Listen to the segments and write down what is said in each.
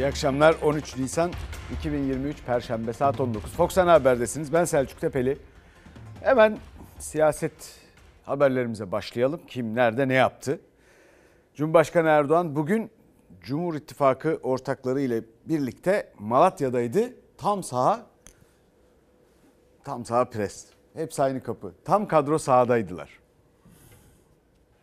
İyi akşamlar. 13 Nisan 2023 Perşembe saat 19. Fox Ana Haber'desiniz. Ben Selçuk Tepeli. Hemen siyaset haberlerimize başlayalım. Kim nerede ne yaptı? Cumhurbaşkanı Erdoğan bugün Cumhur İttifakı ortakları ile birlikte Malatya'daydı. Tam saha, tam saha pres. Hepsi aynı kapı. Tam kadro sahadaydılar.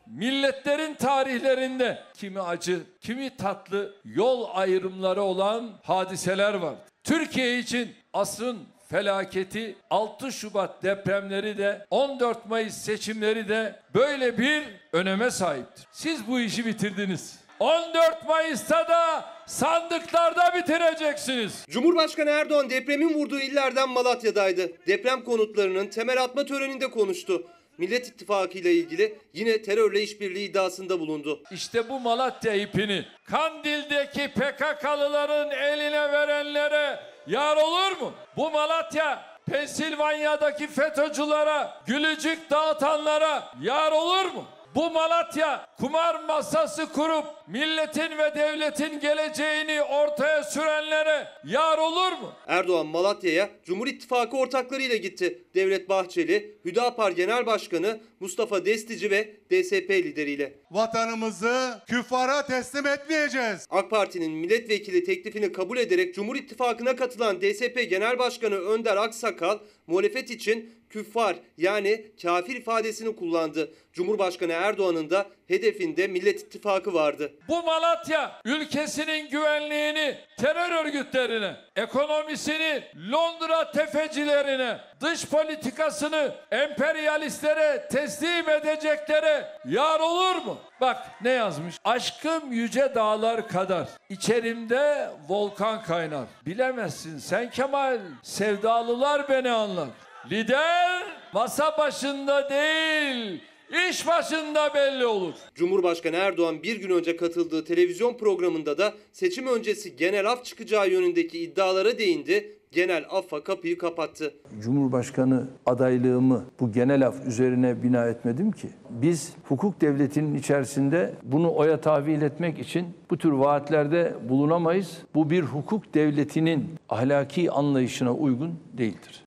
Milletlerin tarihlerinde kimi acı, kimi tatlı yol ayrımları olan hadiseler var. Türkiye için asrın felaketi 6 Şubat depremleri de 14 Mayıs seçimleri de böyle bir öneme sahiptir. Siz bu işi bitirdiniz. 14 Mayıs'ta da sandıklarda bitireceksiniz. Cumhurbaşkanı Erdoğan depremin vurduğu illerden Malatya'daydı. Deprem konutlarının temel atma töreninde konuştu. Millet İttifakı ile ilgili yine terörle işbirliği iddiasında bulundu. İşte bu Malatya ipini Kandil'deki PKK'lıların eline verenlere yar olur mu? Bu Malatya Pensilvanya'daki FETÖ'cülere, gülücük dağıtanlara yar olur mu? Bu Malatya kumar masası kurup milletin ve devletin geleceğini ortaya sürenlere yar olur mu? Erdoğan Malatya'ya Cumhur İttifakı ortaklarıyla gitti. Devlet Bahçeli, Hüdapar Genel Başkanı Mustafa Destici ve DSP lideriyle. Vatanımızı küffara teslim etmeyeceğiz. AK Parti'nin milletvekili teklifini kabul ederek Cumhur İttifakı'na katılan DSP Genel Başkanı Önder Aksakal, muhalefet için küffar yani kafir ifadesini kullandı. Cumhurbaşkanı Erdoğan'ın da hedefinde Millet İttifakı vardı. Bu Malatya ülkesinin güvenliğini terör örgütlerine, ekonomisini Londra tefecilerine, dış politikasını emperyalistlere teslim edeceklere yar olur mu? Bak ne yazmış? Aşkım yüce dağlar kadar. İçerimde volkan kaynar. Bilemezsin sen Kemal. Sevdalılar beni anlar. Lider masa başında değil, iş başında belli olur. Cumhurbaşkanı Erdoğan bir gün önce katıldığı televizyon programında da seçim öncesi genel af çıkacağı yönündeki iddialara değindi. Genel affa kapıyı kapattı. Cumhurbaşkanı adaylığımı bu genel af üzerine bina etmedim ki. Biz hukuk devletinin içerisinde bunu oya tahvil etmek için bu tür vaatlerde bulunamayız. Bu bir hukuk devletinin ahlaki anlayışına uygun değildir.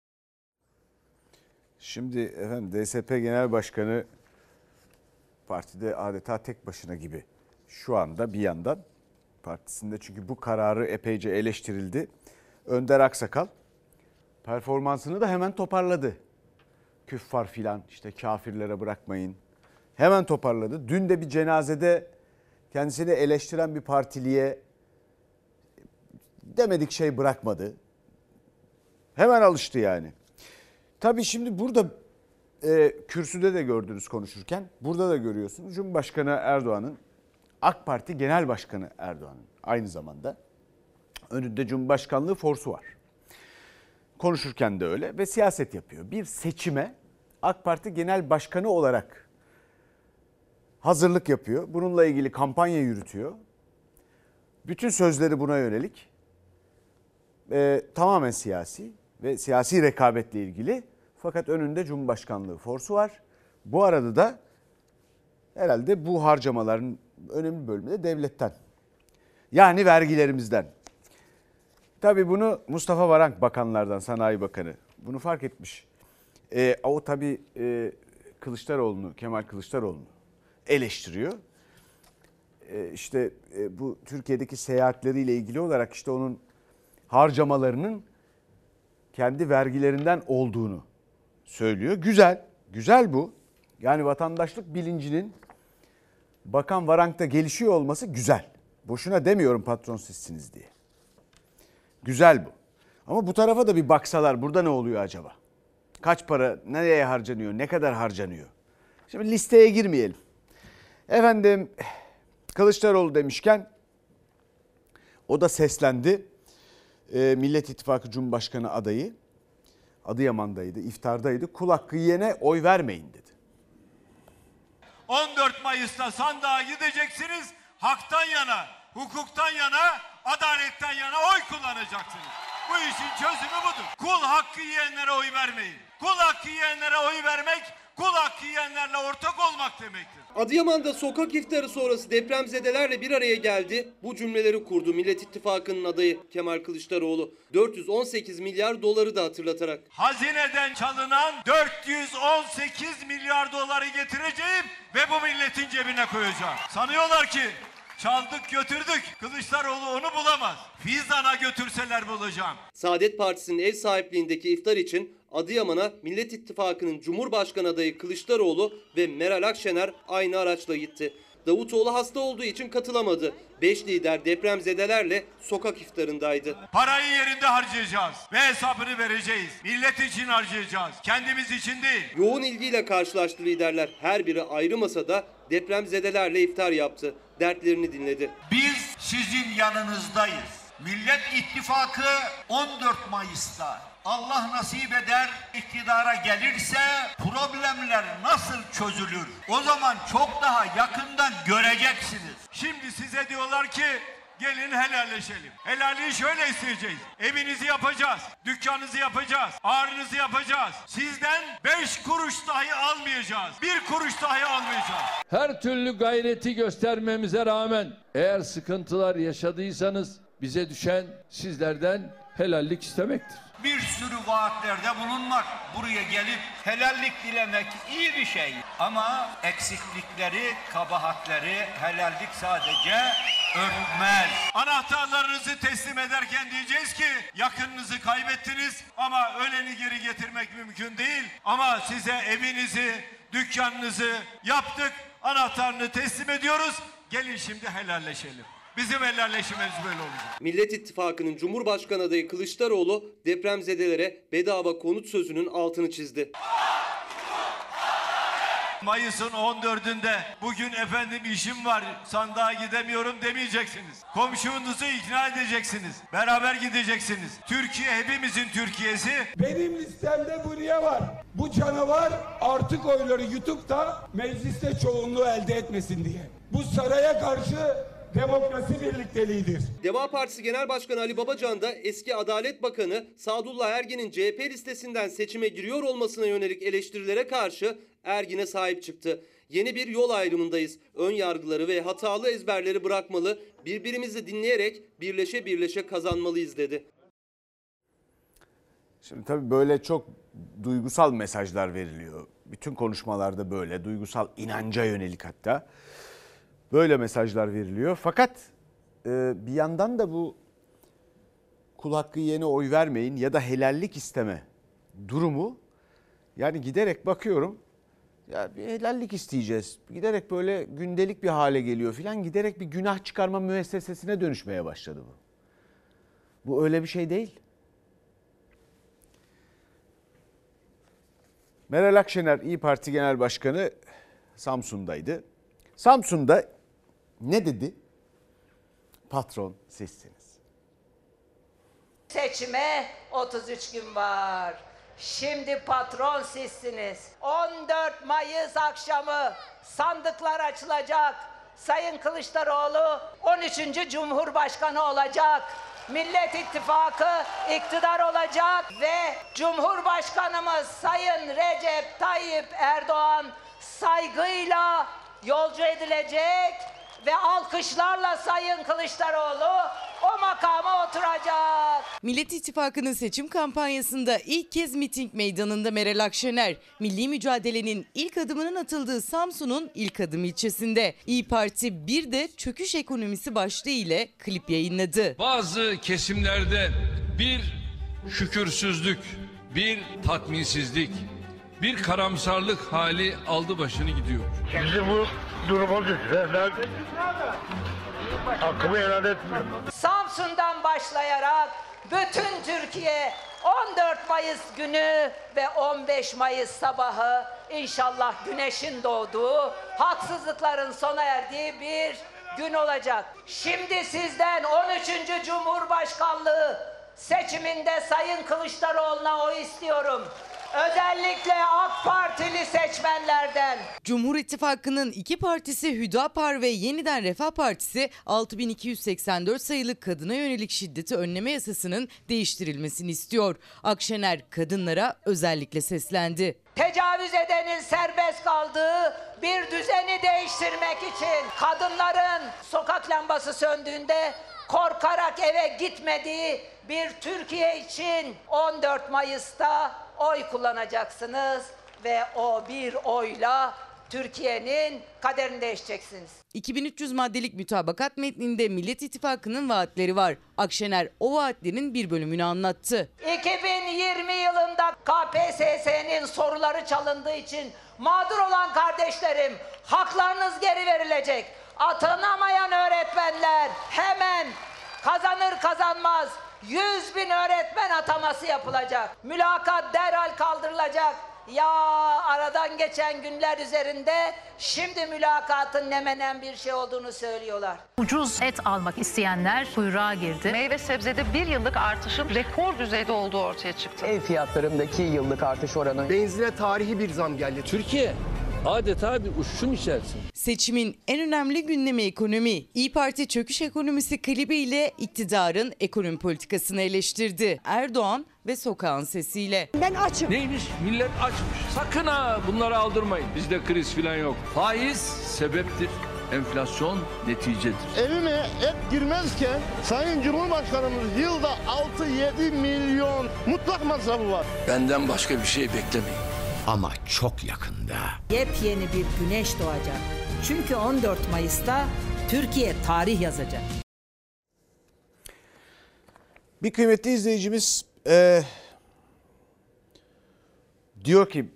Şimdi efendim DSP Genel Başkanı partide adeta tek başına gibi şu anda bir yandan partisinde çünkü bu kararı epeyce eleştirildi. Önder Aksakal performansını da hemen toparladı. Küffar filan işte kafirlere bırakmayın. Hemen toparladı. Dün de bir cenazede kendisini eleştiren bir partiliye demedik şey bırakmadı. Hemen alıştı yani. Tabii şimdi burada e, kürsüde de gördünüz konuşurken. Burada da görüyorsunuz. Cumhurbaşkanı Erdoğan'ın AK Parti Genel Başkanı Erdoğan'ın aynı zamanda önünde Cumhurbaşkanlığı forsu var. Konuşurken de öyle ve siyaset yapıyor. Bir seçime AK Parti Genel Başkanı olarak hazırlık yapıyor. Bununla ilgili kampanya yürütüyor. Bütün sözleri buna yönelik. Ee, tamamen siyasi ve siyasi rekabetle ilgili. Fakat önünde Cumhurbaşkanlığı forsu var. Bu arada da herhalde bu harcamaların önemli bölümü de devletten. Yani vergilerimizden. Tabii bunu Mustafa Varank bakanlardan, Sanayi Bakanı bunu fark etmiş. E, o tabii e, Kılıçdaroğlu'nu, Kemal Kılıçdaroğlu'nu eleştiriyor. E, işte e, bu Türkiye'deki seyahatleriyle ilgili olarak işte onun harcamalarının kendi vergilerinden olduğunu söylüyor. Güzel, güzel bu. Yani vatandaşlık bilincinin Bakan Varank'ta gelişiyor olması güzel. Boşuna demiyorum patron sizsiniz diye. Güzel bu. Ama bu tarafa da bir baksalar burada ne oluyor acaba? Kaç para nereye harcanıyor, ne kadar harcanıyor? Şimdi listeye girmeyelim. Efendim Kılıçdaroğlu demişken o da seslendi. Ee, Millet İttifakı Cumhurbaşkanı adayı Adıyaman'daydı, iftardaydı. Kul hakkı yiyene oy vermeyin dedi. 14 Mayıs'ta sandığa gideceksiniz. Haktan yana, hukuktan yana, adaletten yana oy kullanacaksınız. Bu işin çözümü budur. Kul hakkı yiyenlere oy vermeyin. Kul hakkı yiyenlere oy vermek kul hakkı yiyenlerle ortak olmak demektir. Adıyaman'da sokak iftarı sonrası depremzedelerle bir araya geldi. Bu cümleleri kurdu Millet İttifakı'nın adayı Kemal Kılıçdaroğlu. 418 milyar doları da hatırlatarak. Hazineden çalınan 418 milyar doları getireceğim ve bu milletin cebine koyacağım. Sanıyorlar ki çaldık götürdük. Kılıçdaroğlu onu bulamaz. Fizan'a götürseler bulacağım. Saadet Partisi'nin ev sahipliğindeki iftar için Adıyaman'a Millet İttifakı'nın Cumhurbaşkanı adayı Kılıçdaroğlu ve Meral Akşener aynı araçla gitti. Davutoğlu hasta olduğu için katılamadı. Beş lider depremzedelerle sokak iftarındaydı. Parayı yerinde harcayacağız ve hesabını vereceğiz. Millet için harcayacağız. Kendimiz için değil. Yoğun ilgiyle karşılaştı liderler. Her biri ayrı masada depremzedelerle iftar yaptı. Dertlerini dinledi. Biz sizin yanınızdayız. Millet İttifakı 14 Mayıs'ta Allah nasip eder iktidara gelirse problemler nasıl çözülür? O zaman çok daha yakından göreceksiniz. Şimdi size diyorlar ki gelin helalleşelim. Helalliği şöyle isteyeceğiz. Evinizi yapacağız. Dükkanınızı yapacağız. Ağrınızı yapacağız. Sizden 5 kuruş dahi almayacağız. Bir kuruş dahi almayacağız. Her türlü gayreti göstermemize rağmen eğer sıkıntılar yaşadıysanız bize düşen sizlerden helallik istemektir. Bir sürü vaatlerde bulunmak, buraya gelip helallik dilemek iyi bir şey. Ama eksiklikleri, kabahatleri helallik sadece örtmez. Anahtarlarınızı teslim ederken diyeceğiz ki yakınınızı kaybettiniz ama öleni geri getirmek mümkün değil. Ama size evinizi, dükkanınızı yaptık, anahtarını teslim ediyoruz. Gelin şimdi helalleşelim. Bizim helalleşmemiz böyle olacak. Millet İttifakı'nın Cumhurbaşkanı adayı Kılıçdaroğlu depremzedelere bedava konut sözünün altını çizdi. Mayıs'ın 14'ünde bugün efendim işim var sandığa gidemiyorum demeyeceksiniz. Komşunuzu ikna edeceksiniz. Beraber gideceksiniz. Türkiye hepimizin Türkiye'si. Benim listemde bu niye var? Bu canavar artık oyları yutup da mecliste çoğunluğu elde etmesin diye. Bu saraya karşı demokrasi birlikteliğidir. Deva Partisi Genel Başkanı Ali Babacan da eski Adalet Bakanı Sadullah Ergin'in CHP listesinden seçime giriyor olmasına yönelik eleştirilere karşı Ergin'e sahip çıktı. Yeni bir yol ayrımındayız. Ön yargıları ve hatalı ezberleri bırakmalı, birbirimizi dinleyerek birleşe birleşe kazanmalıyız dedi. Şimdi tabii böyle çok duygusal mesajlar veriliyor. Bütün konuşmalarda böyle duygusal inanca yönelik hatta böyle mesajlar veriliyor. Fakat e, bir yandan da bu kul hakkı yeni oy vermeyin ya da helallik isteme durumu yani giderek bakıyorum ya bir helallik isteyeceğiz. Giderek böyle gündelik bir hale geliyor filan. Giderek bir günah çıkarma müessesesine dönüşmeye başladı bu. Bu öyle bir şey değil. Meral Akşener İyi Parti Genel Başkanı Samsun'daydı. Samsun'da ne dedi? Patron sizsiniz. Seçime 33 gün var. Şimdi patron sizsiniz. 14 Mayıs akşamı sandıklar açılacak. Sayın Kılıçdaroğlu 13. Cumhurbaşkanı olacak. Millet İttifakı iktidar olacak ve Cumhurbaşkanımız Sayın Recep Tayyip Erdoğan saygıyla yolcu edilecek ve alkışlarla Sayın Kılıçdaroğlu o makama oturacak. Millet İttifakı'nın seçim kampanyasında ilk kez miting meydanında Meral Akşener, milli mücadelenin ilk adımının atıldığı Samsun'un ilk adım ilçesinde. İyi Parti bir de çöküş ekonomisi başlığı ile klip yayınladı. Bazı kesimlerde bir şükürsüzlük, bir tatminsizlik, bir karamsarlık hali aldı başını gidiyor. Bizi bu duruma düşürenler hakkımı helal etmiyor. Samsun'dan başlayarak bütün Türkiye 14 Mayıs günü ve 15 Mayıs sabahı inşallah güneşin doğduğu, haksızlıkların sona erdiği bir gün olacak. Şimdi sizden 13. Cumhurbaşkanlığı seçiminde Sayın Kılıçdaroğlu'na oy istiyorum. Özellikle AK Partili seçmenlerden. Cumhur İttifakı'nın iki partisi Hüdapar ve Yeniden Refah Partisi 6284 sayılı kadına yönelik şiddeti önleme yasasının değiştirilmesini istiyor. Akşener kadınlara özellikle seslendi. Tecavüz edenin serbest kaldığı bir düzeni değiştirmek için kadınların sokak lambası söndüğünde korkarak eve gitmediği bir Türkiye için 14 Mayıs'ta oy kullanacaksınız ve o bir oyla Türkiye'nin kaderini değiştireceksiniz. 2300 maddelik mütabakat metninde Millet İttifakı'nın vaatleri var. Akşener o vaatlerin bir bölümünü anlattı. 2020 yılında KPSS'nin soruları çalındığı için mağdur olan kardeşlerim haklarınız geri verilecek. Atanamayan öğretmenler hemen kazanır kazanmaz 100 bin öğretmen ataması yapılacak. Mülakat derhal kaldırılacak. Ya aradan geçen günler üzerinde şimdi mülakatın ne menen bir şey olduğunu söylüyorlar. Ucuz et almak isteyenler kuyruğa girdi. Meyve sebzede bir yıllık artışın rekor düzeyde olduğu ortaya çıktı. Ev fiyatlarındaki yıllık artış oranı. Benzine tarihi bir zam geldi. Türkiye adeta bir uçuşun içerisinde. Seçimin en önemli gündemi ekonomi. İyi Parti çöküş ekonomisi klibiyle iktidarın ekonomi politikasını eleştirdi. Erdoğan ve sokağın sesiyle. Ben açım. Neymiş? Millet açmış. Sakın ha bunları aldırmayın. Bizde kriz falan yok. Faiz sebeptir. Enflasyon neticedir. Evime et girmezken Sayın Cumhurbaşkanımız yılda 6-7 milyon mutlak masrafı var. Benden başka bir şey beklemeyin. Ama çok yakında. Yepyeni bir güneş doğacak. Çünkü 14 Mayıs'ta Türkiye tarih yazacak. Bir kıymetli izleyicimiz eee, diyor ki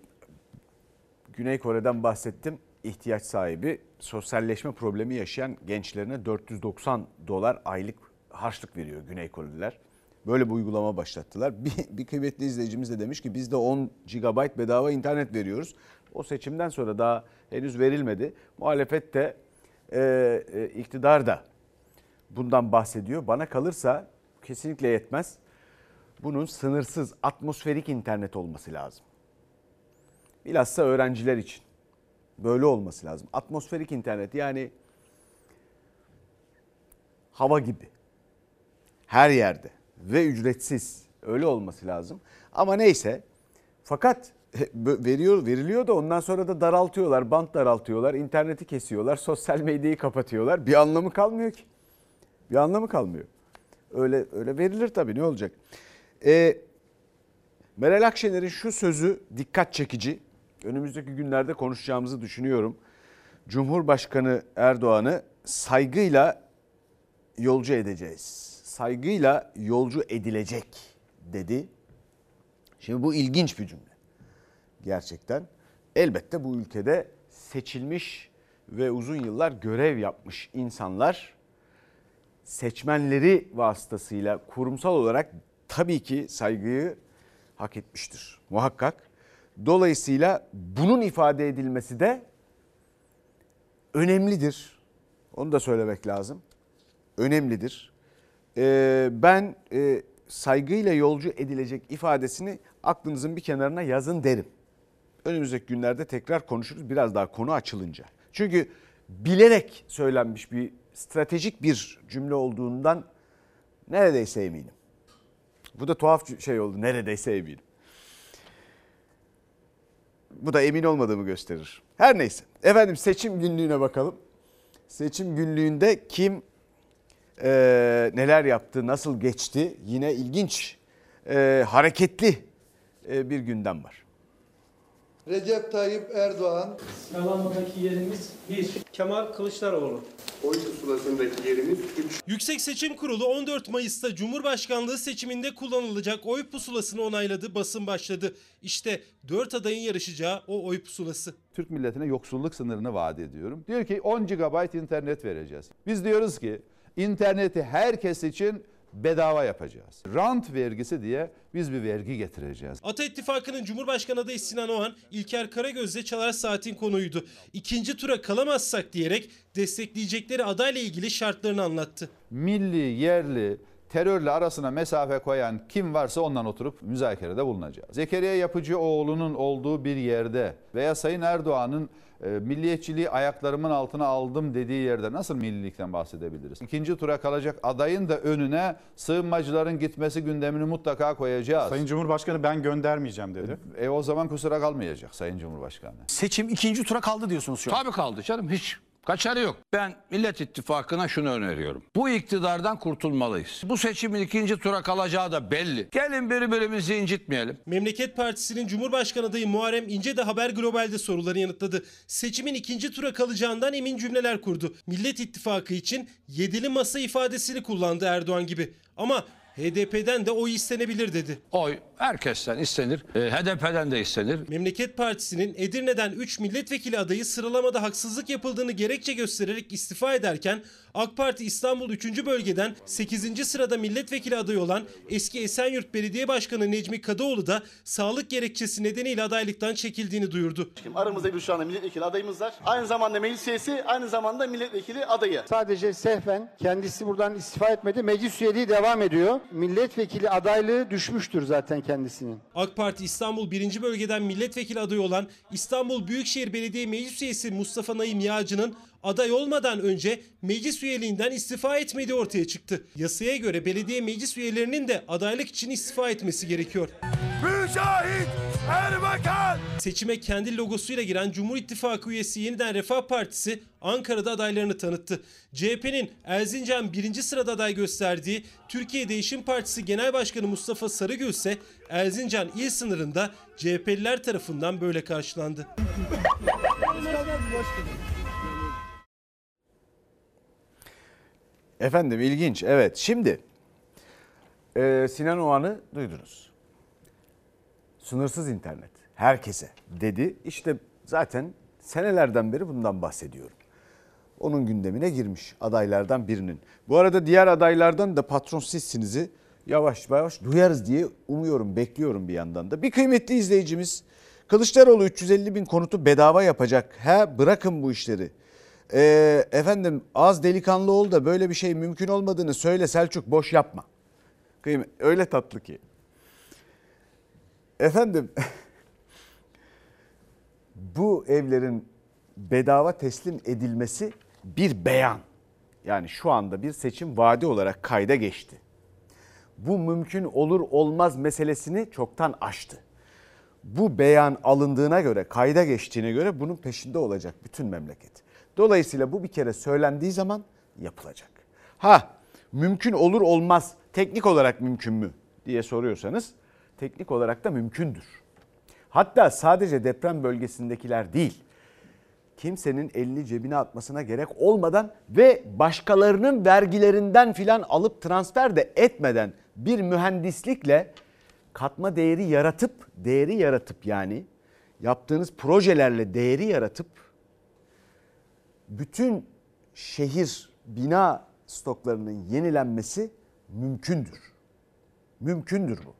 Güney Kore'den bahsettim. ihtiyaç sahibi sosyalleşme problemi yaşayan gençlerine 490 dolar aylık harçlık veriyor Güney Koreliler. Böyle bir uygulama başlattılar. Bir, bir kıymetli izleyicimiz de demiş ki biz de 10 GB bedava internet veriyoruz. O seçimden sonra daha henüz verilmedi. Muhalefet de e, e, iktidar da bundan bahsediyor. Bana kalırsa kesinlikle yetmez. Bunun sınırsız atmosferik internet olması lazım. Bilhassa öğrenciler için. Böyle olması lazım. Atmosferik internet yani hava gibi. Her yerde ve ücretsiz. Öyle olması lazım. Ama neyse. Fakat veriyor veriliyor da ondan sonra da daraltıyorlar, bant daraltıyorlar, interneti kesiyorlar, sosyal medyayı kapatıyorlar. Bir anlamı kalmıyor ki. Bir anlamı kalmıyor. Öyle öyle verilir tabii ne olacak? Ee, Meral Akşener'in şu sözü dikkat çekici. Önümüzdeki günlerde konuşacağımızı düşünüyorum. Cumhurbaşkanı Erdoğan'ı saygıyla yolcu edeceğiz. Saygıyla yolcu edilecek dedi. Şimdi bu ilginç bir cümle. Gerçekten. Elbette bu ülkede seçilmiş ve uzun yıllar görev yapmış insanlar seçmenleri vasıtasıyla kurumsal olarak tabii ki saygıyı hak etmiştir. Muhakkak. Dolayısıyla bunun ifade edilmesi de önemlidir. Onu da söylemek lazım. Önemlidir. Ee, ben e, saygıyla yolcu edilecek ifadesini aklınızın bir kenarına yazın derim. Önümüzdeki günlerde tekrar konuşuruz biraz daha konu açılınca. Çünkü bilerek söylenmiş bir stratejik bir cümle olduğundan neredeyse eminim. Bu da tuhaf şey oldu neredeyse eminim. Bu da emin olmadığımı gösterir. Her neyse. Efendim seçim günlüğüne bakalım. Seçim günlüğünde kim e, neler yaptı, nasıl geçti? Yine ilginç, e, hareketli e, bir gündem var. Recep Tayyip Erdoğan. Yalandaki yerimiz 1. Kemal Kılıçdaroğlu. Oy pusulasındaki yerimiz 3. Yüksek Seçim Kurulu 14 Mayıs'ta Cumhurbaşkanlığı seçiminde kullanılacak oy pusulasını onayladı, basın başladı. İşte 4 adayın yarışacağı o oy pusulası. Türk milletine yoksulluk sınırını vaat ediyorum. Diyor ki 10 GB internet vereceğiz. Biz diyoruz ki interneti herkes için bedava yapacağız. Rant vergisi diye biz bir vergi getireceğiz. Ata İttifakı'nın Cumhurbaşkanı adayı Sinan Oğan, İlker Karagöz'le Çalar Saat'in konuydu. İkinci tura kalamazsak diyerek destekleyecekleri adayla ilgili şartlarını anlattı. Milli, yerli, terörle arasına mesafe koyan kim varsa ondan oturup müzakerede bulunacağız. Zekeriya Yapıcıoğlu'nun olduğu bir yerde veya Sayın Erdoğan'ın milliyetçiliği ayaklarımın altına aldım dediği yerde nasıl millilikten bahsedebiliriz? İkinci tura kalacak adayın da önüne sığınmacıların gitmesi gündemini mutlaka koyacağız. Sayın Cumhurbaşkanı ben göndermeyeceğim dedi. E o zaman kusura kalmayacak Sayın Cumhurbaşkanı. Seçim ikinci tura kaldı diyorsunuz şu an. Tabii kaldı canım hiç. Kaçarı yok. Ben Millet İttifakı'na şunu öneriyorum. Bu iktidardan kurtulmalıyız. Bu seçimin ikinci tura kalacağı da belli. Gelin birbirimizi incitmeyelim. Memleket Partisi'nin Cumhurbaşkanı adayı Muharrem İnce de Haber Global'de soruları yanıtladı. Seçimin ikinci tura kalacağından emin cümleler kurdu. Millet İttifakı için yedili masa ifadesini kullandı Erdoğan gibi. Ama HDP'den de oy istenebilir dedi. Oy herkesten istenir. E, HDP'den de istenir. Memleket Partisi'nin Edirne'den 3 milletvekili adayı sıralamada haksızlık yapıldığını gerekçe göstererek istifa ederken AK Parti İstanbul 3. bölgeden 8. sırada milletvekili adayı olan eski Esenyurt Belediye Başkanı Necmi Kadıoğlu da sağlık gerekçesi nedeniyle adaylıktan çekildiğini duyurdu. Aramızda bir şu anda milletvekili adayımız var. Aynı zamanda meclis üyesi, aynı zamanda milletvekili adayı. Sadece sehven kendisi buradan istifa etmedi. Meclis üyeliği devam ediyor. Milletvekili adaylığı düşmüştür zaten kendisinin. AK Parti İstanbul 1. bölgeden milletvekili adayı olan İstanbul Büyükşehir Belediye Meclis Üyesi Mustafa Naim Yağcı'nın aday olmadan önce meclis üyeliğinden istifa etmediği ortaya çıktı. Yasaya göre belediye meclis üyelerinin de adaylık için istifa etmesi gerekiyor. Mücahit Erbakan! Seçime kendi logosuyla giren Cumhur İttifakı üyesi Yeniden Refah Partisi Ankara'da adaylarını tanıttı. CHP'nin Erzincan birinci sırada aday gösterdiği Türkiye Değişim Partisi Genel Başkanı Mustafa Sarıgül ise Erzincan il sınırında CHP'liler tarafından böyle karşılandı. Efendim ilginç evet şimdi e, Sinan Oğan'ı duydunuz. Sınırsız internet herkese dedi. İşte zaten senelerden beri bundan bahsediyorum. Onun gündemine girmiş adaylardan birinin. Bu arada diğer adaylardan da patron sizsinizi yavaş yavaş duyarız diye umuyorum, bekliyorum bir yandan da. Bir kıymetli izleyicimiz Kılıçdaroğlu 350 bin konutu bedava yapacak. He bırakın bu işleri. Ee, efendim az delikanlı ol da böyle bir şey mümkün olmadığını söyle Selçuk boş yapma. Kıymet, öyle tatlı ki. Efendim bu evlerin bedava teslim edilmesi bir beyan. Yani şu anda bir seçim vaadi olarak kayda geçti. Bu mümkün olur olmaz meselesini çoktan aştı. Bu beyan alındığına göre, kayda geçtiğine göre bunun peşinde olacak bütün memleket. Dolayısıyla bu bir kere söylendiği zaman yapılacak. Ha mümkün olur olmaz teknik olarak mümkün mü diye soruyorsanız teknik olarak da mümkündür. Hatta sadece deprem bölgesindekiler değil kimsenin elini cebine atmasına gerek olmadan ve başkalarının vergilerinden filan alıp transfer de etmeden bir mühendislikle katma değeri yaratıp değeri yaratıp yani yaptığınız projelerle değeri yaratıp bütün şehir bina stoklarının yenilenmesi mümkündür. Mümkündür bu.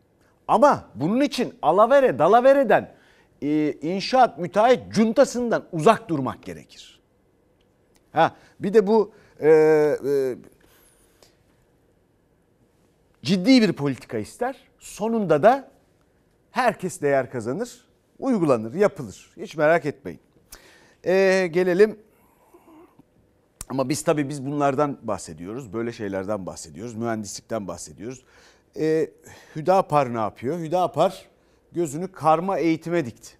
Ama bunun için alavere dalavereden e, inşaat müteahhit cuntasından uzak durmak gerekir. Ha bir de bu e, e, ciddi bir politika ister. Sonunda da herkes değer kazanır, uygulanır, yapılır. Hiç merak etmeyin. E, gelelim ama biz tabii biz bunlardan bahsediyoruz. Böyle şeylerden bahsediyoruz. Mühendislikten bahsediyoruz. E, Hüdapar ne yapıyor? Hüdapar gözünü karma eğitime dikti.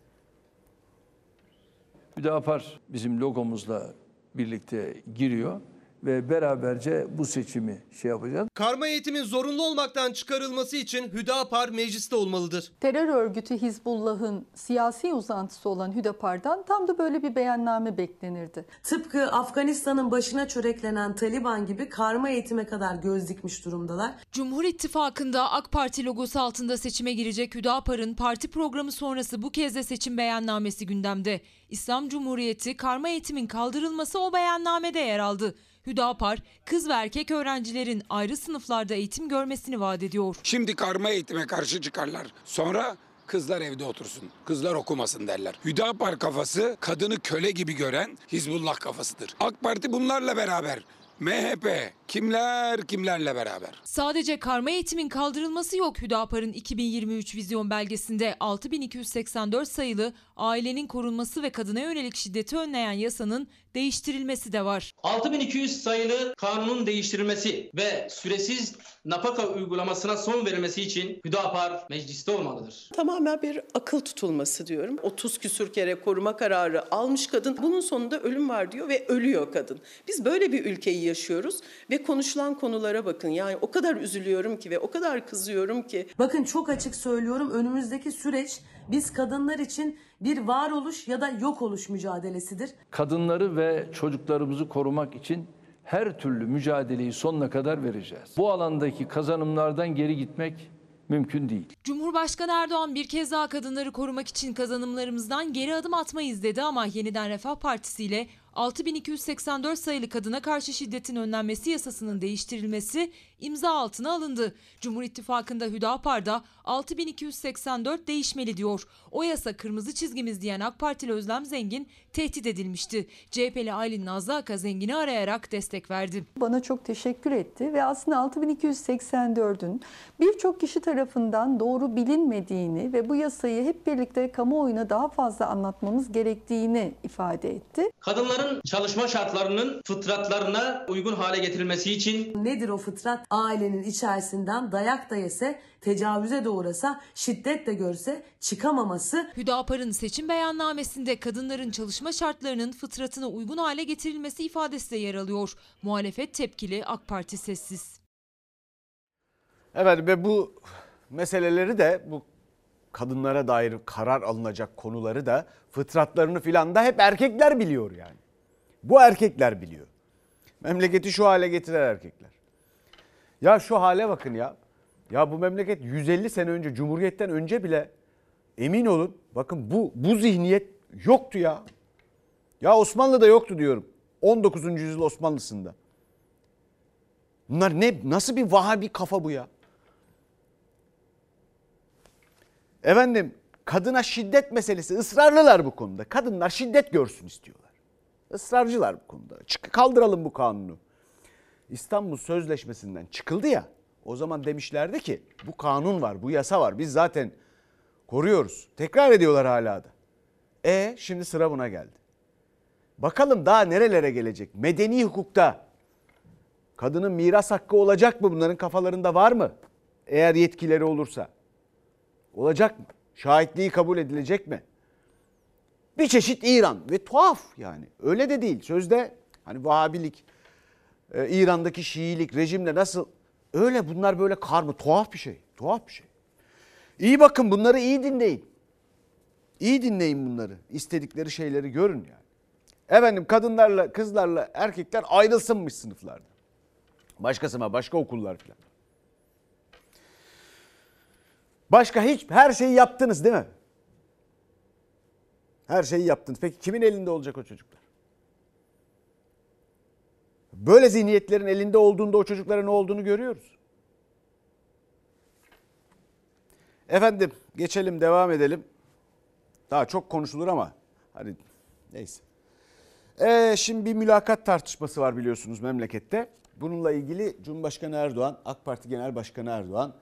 Hüdapar bizim logomuzla birlikte giriyor ve beraberce bu seçimi şey yapacağız. Karma eğitimin zorunlu olmaktan çıkarılması için Hüdapar mecliste olmalıdır. Terör örgütü Hizbullah'ın siyasi uzantısı olan Hüdapar'dan tam da böyle bir beyanname beklenirdi. Tıpkı Afganistan'ın başına çöreklenen Taliban gibi karma eğitime kadar göz dikmiş durumdalar. Cumhur İttifakı'nda AK Parti logosu altında seçime girecek Hüdapar'ın parti programı sonrası bu kez de seçim beyannamesi gündemde. İslam Cumhuriyeti karma eğitimin kaldırılması o beyannamede yer aldı. Hüdapar, kız ve erkek öğrencilerin ayrı sınıflarda eğitim görmesini vaat ediyor. Şimdi karma eğitime karşı çıkarlar. Sonra kızlar evde otursun, kızlar okumasın derler. Hüdapar kafası kadını köle gibi gören Hizbullah kafasıdır. AK Parti bunlarla beraber MHP Kimler kimlerle beraber. Sadece karma eğitimin kaldırılması yok Hüdapar'ın 2023 vizyon belgesinde 6284 sayılı ailenin korunması ve kadına yönelik şiddeti önleyen yasanın değiştirilmesi de var. 6200 sayılı kanunun değiştirilmesi ve süresiz napaka uygulamasına son verilmesi için Hüdapar mecliste olmalıdır. Tamamen bir akıl tutulması diyorum. 30 küsür kere koruma kararı almış kadın. Bunun sonunda ölüm var diyor ve ölüyor kadın. Biz böyle bir ülkeyi yaşıyoruz ve konuşulan konulara bakın. Yani o kadar üzülüyorum ki ve o kadar kızıyorum ki. Bakın çok açık söylüyorum önümüzdeki süreç biz kadınlar için bir varoluş ya da yok oluş mücadelesidir. Kadınları ve çocuklarımızı korumak için her türlü mücadeleyi sonuna kadar vereceğiz. Bu alandaki kazanımlardan geri gitmek mümkün değil. Cumhurbaşkanı Erdoğan bir kez daha kadınları korumak için kazanımlarımızdan geri adım atmayız dedi ama Yeniden Refah Partisi ile 6284 sayılı kadına karşı şiddetin önlenmesi yasasının değiştirilmesi imza altına alındı. Cumhur İttifakı'nda Hüdapar'da 6284 değişmeli diyor. O yasa kırmızı çizgimiz diyen AK Partili Özlem Zengin tehdit edilmişti. CHP'li Aylin Nazlı Aka Zengin'i arayarak destek verdi. Bana çok teşekkür etti ve aslında 6284'ün birçok kişi tarafından doğru bilinmediğini ve bu yasayı hep birlikte kamuoyuna daha fazla anlatmamız gerektiğini ifade etti. Kadınların çalışma şartlarının fıtratlarına uygun hale getirilmesi için Nedir o fıtrat? Ailenin içerisinden dayak da yese, tecavüze de uğrasa, şiddet de görse çıkamaması Hüdapar'ın seçim beyannamesinde kadınların çalışma şartlarının fıtratına uygun hale getirilmesi ifadesi de yer alıyor. Muhalefet tepkili, AK Parti sessiz. Evet ve bu meseleleri de bu kadınlara dair karar alınacak konuları da fıtratlarını filan da hep erkekler biliyor yani. Bu erkekler biliyor. Memleketi şu hale getiren erkekler. Ya şu hale bakın ya. Ya bu memleket 150 sene önce Cumhuriyet'ten önce bile emin olun bakın bu bu zihniyet yoktu ya. Ya Osmanlı'da yoktu diyorum. 19. yüzyıl Osmanlısında. Bunlar ne nasıl bir vahabi kafa bu ya? Efendim kadına şiddet meselesi ısrarlılar bu konuda. Kadınlar şiddet görsün istiyorlar. Israrcılar bu konuda. Çık, kaldıralım bu kanunu. İstanbul Sözleşmesi'nden çıkıldı ya. O zaman demişlerdi ki bu kanun var, bu yasa var. Biz zaten koruyoruz. Tekrar ediyorlar hala da. E şimdi sıra buna geldi. Bakalım daha nerelere gelecek? Medeni hukukta kadının miras hakkı olacak mı? Bunların kafalarında var mı? Eğer yetkileri olursa. Olacak mı? Şahitliği kabul edilecek mi? Bir çeşit İran ve tuhaf yani. Öyle de değil. Sözde hani Vahabilik, e, İran'daki Şiilik, rejimle nasıl öyle bunlar böyle kar mı? Tuhaf bir şey. Tuhaf bir şey. İyi bakın bunları iyi dinleyin. İyi dinleyin bunları. İstedikleri şeyleri görün yani. Efendim kadınlarla, kızlarla erkekler ayrılsınmış sınıflarda. Başkası mı? Başka okullar falan. Başka hiç her şeyi yaptınız değil mi? Her şeyi yaptınız. Peki kimin elinde olacak o çocuklar? Böyle zihniyetlerin elinde olduğunda o çocuklara ne olduğunu görüyoruz. Efendim geçelim devam edelim. Daha çok konuşulur ama hadi neyse. Ee, şimdi bir mülakat tartışması var biliyorsunuz memlekette. Bununla ilgili Cumhurbaşkanı Erdoğan, AK Parti Genel Başkanı Erdoğan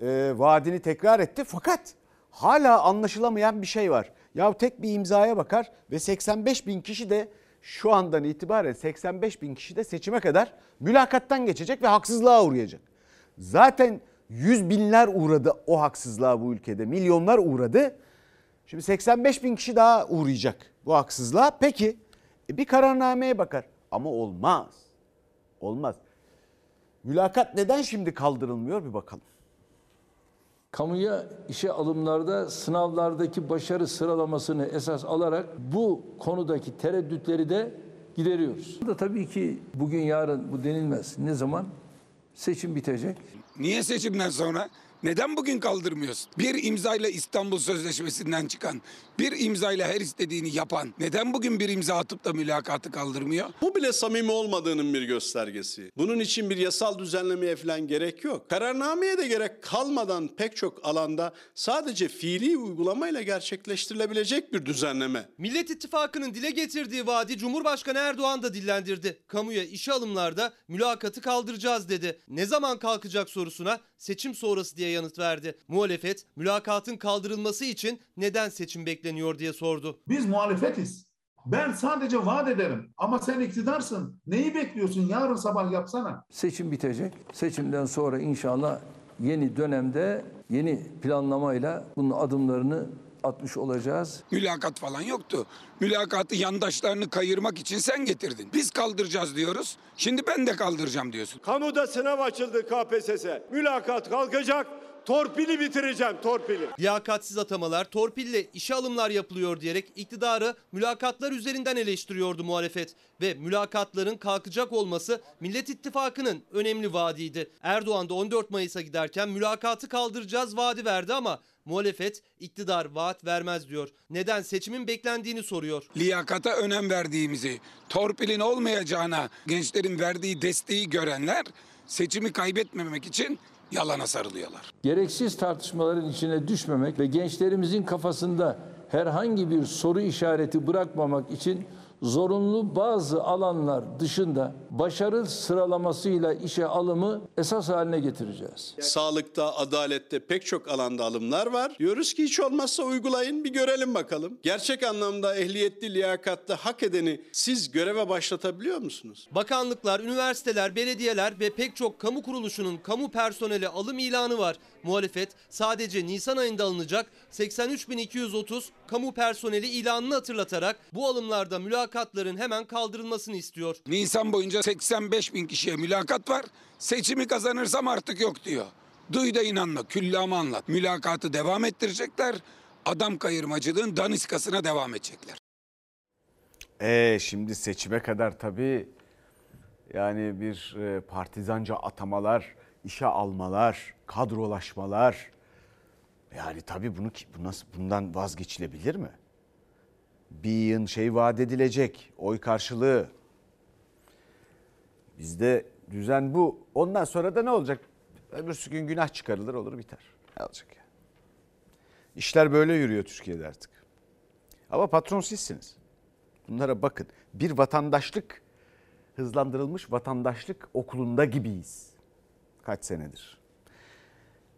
e, vaadini tekrar etti. Fakat hala anlaşılamayan bir şey var. Ya tek bir imzaya bakar ve 85 bin kişi de şu andan itibaren 85 bin kişi de seçime kadar mülakattan geçecek ve haksızlığa uğrayacak. Zaten yüz binler uğradı o haksızlığa bu ülkede. Milyonlar uğradı. Şimdi 85 bin kişi daha uğrayacak bu haksızlığa. Peki e, bir kararnameye bakar ama olmaz. Olmaz. Mülakat neden şimdi kaldırılmıyor bir bakalım. Kamuya işe alımlarda sınavlardaki başarı sıralamasını esas alarak bu konudaki tereddütleri de gideriyoruz. Bu da tabii ki bugün yarın bu denilmez. Ne zaman? Seçim bitecek. Niye seçimden sonra? Neden bugün kaldırmıyorsun? Bir imzayla İstanbul Sözleşmesi'nden çıkan, bir imzayla her istediğini yapan neden bugün bir imza atıp da mülakatı kaldırmıyor? Bu bile samimi olmadığının bir göstergesi. Bunun için bir yasal düzenlemeye falan gerek yok. Kararnameye de gerek kalmadan pek çok alanda sadece fiili uygulamayla gerçekleştirilebilecek bir düzenleme. Millet İttifakı'nın dile getirdiği vaadi Cumhurbaşkanı Erdoğan da dillendirdi. Kamuya işe alımlarda mülakatı kaldıracağız dedi. Ne zaman kalkacak sorusuna seçim sonrası diye yanıt verdi. Muhalefet mülakatın kaldırılması için neden seçim bekleniyor diye sordu. Biz muhalefetiz. Ben sadece vaat ederim. Ama sen iktidarsın. Neyi bekliyorsun? Yarın sabah yapsana. Seçim bitecek. Seçimden sonra inşallah yeni dönemde yeni planlamayla bunun adımlarını atmış olacağız. Mülakat falan yoktu. Mülakatı yandaşlarını kayırmak için sen getirdin. Biz kaldıracağız diyoruz. Şimdi ben de kaldıracağım diyorsun. Kamuda sınav açıldı KPSS. Mülakat kalkacak. Torpili bitireceğim torpili. Liyakatsiz atamalar, torpille işe alımlar yapılıyor diyerek iktidarı mülakatlar üzerinden eleştiriyordu muhalefet. Ve mülakatların kalkacak olması Millet İttifakı'nın önemli vaadiydi. Erdoğan da 14 Mayıs'a giderken mülakatı kaldıracağız vaadi verdi ama muhalefet iktidar vaat vermez diyor. Neden seçimin beklendiğini soruyor. Liyakata önem verdiğimizi, torpilin olmayacağına gençlerin verdiği desteği görenler seçimi kaybetmemek için yalana sarılıyorlar. Gereksiz tartışmaların içine düşmemek ve gençlerimizin kafasında herhangi bir soru işareti bırakmamak için zorunlu bazı alanlar dışında başarı sıralamasıyla işe alımı esas haline getireceğiz. Sağlıkta, adalette pek çok alanda alımlar var. Diyoruz ki hiç olmazsa uygulayın bir görelim bakalım. Gerçek anlamda ehliyetli, liyakatlı, hak edeni siz göreve başlatabiliyor musunuz? Bakanlıklar, üniversiteler, belediyeler ve pek çok kamu kuruluşunun kamu personeli alım ilanı var. Muhalefet sadece Nisan ayında alınacak 83.230 kamu personeli ilanını hatırlatarak bu alımlarda mülakatların hemen kaldırılmasını istiyor. Nisan boyunca 85 bin kişiye mülakat var. Seçimi kazanırsam artık yok diyor. Duy da inanma, küllamı anlat. Mülakatı devam ettirecekler. Adam kayırmacılığın daniskasına devam edecekler. E şimdi seçime kadar tabii yani bir e, partizanca atamalar, işe almalar, kadrolaşmalar. Yani tabii bunu bu nasıl bundan vazgeçilebilir mi? Bir yığın şey vaat edilecek, oy karşılığı. Bizde düzen bu. Ondan sonra da ne olacak? Öbürsü gün günah çıkarılır olur biter. Ne olacak ya? İşler böyle yürüyor Türkiye'de artık. Ama patron sizsiniz. Bunlara bakın. Bir vatandaşlık, hızlandırılmış vatandaşlık okulunda gibiyiz. Kaç senedir.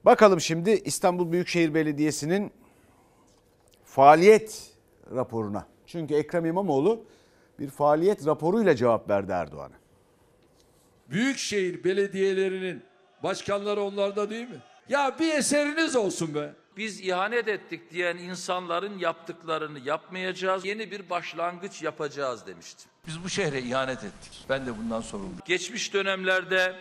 Bakalım şimdi İstanbul Büyükşehir Belediyesi'nin faaliyet raporuna. Çünkü Ekrem İmamoğlu bir faaliyet raporuyla cevap verdi Erdoğan'a. Büyükşehir belediyelerinin başkanları onlarda değil mi? Ya bir eseriniz olsun be. Biz ihanet ettik diyen insanların yaptıklarını yapmayacağız. Yeni bir başlangıç yapacağız demiştim. Biz bu şehre ihanet ettik. Ben de bundan sorumluyum. Geçmiş dönemlerde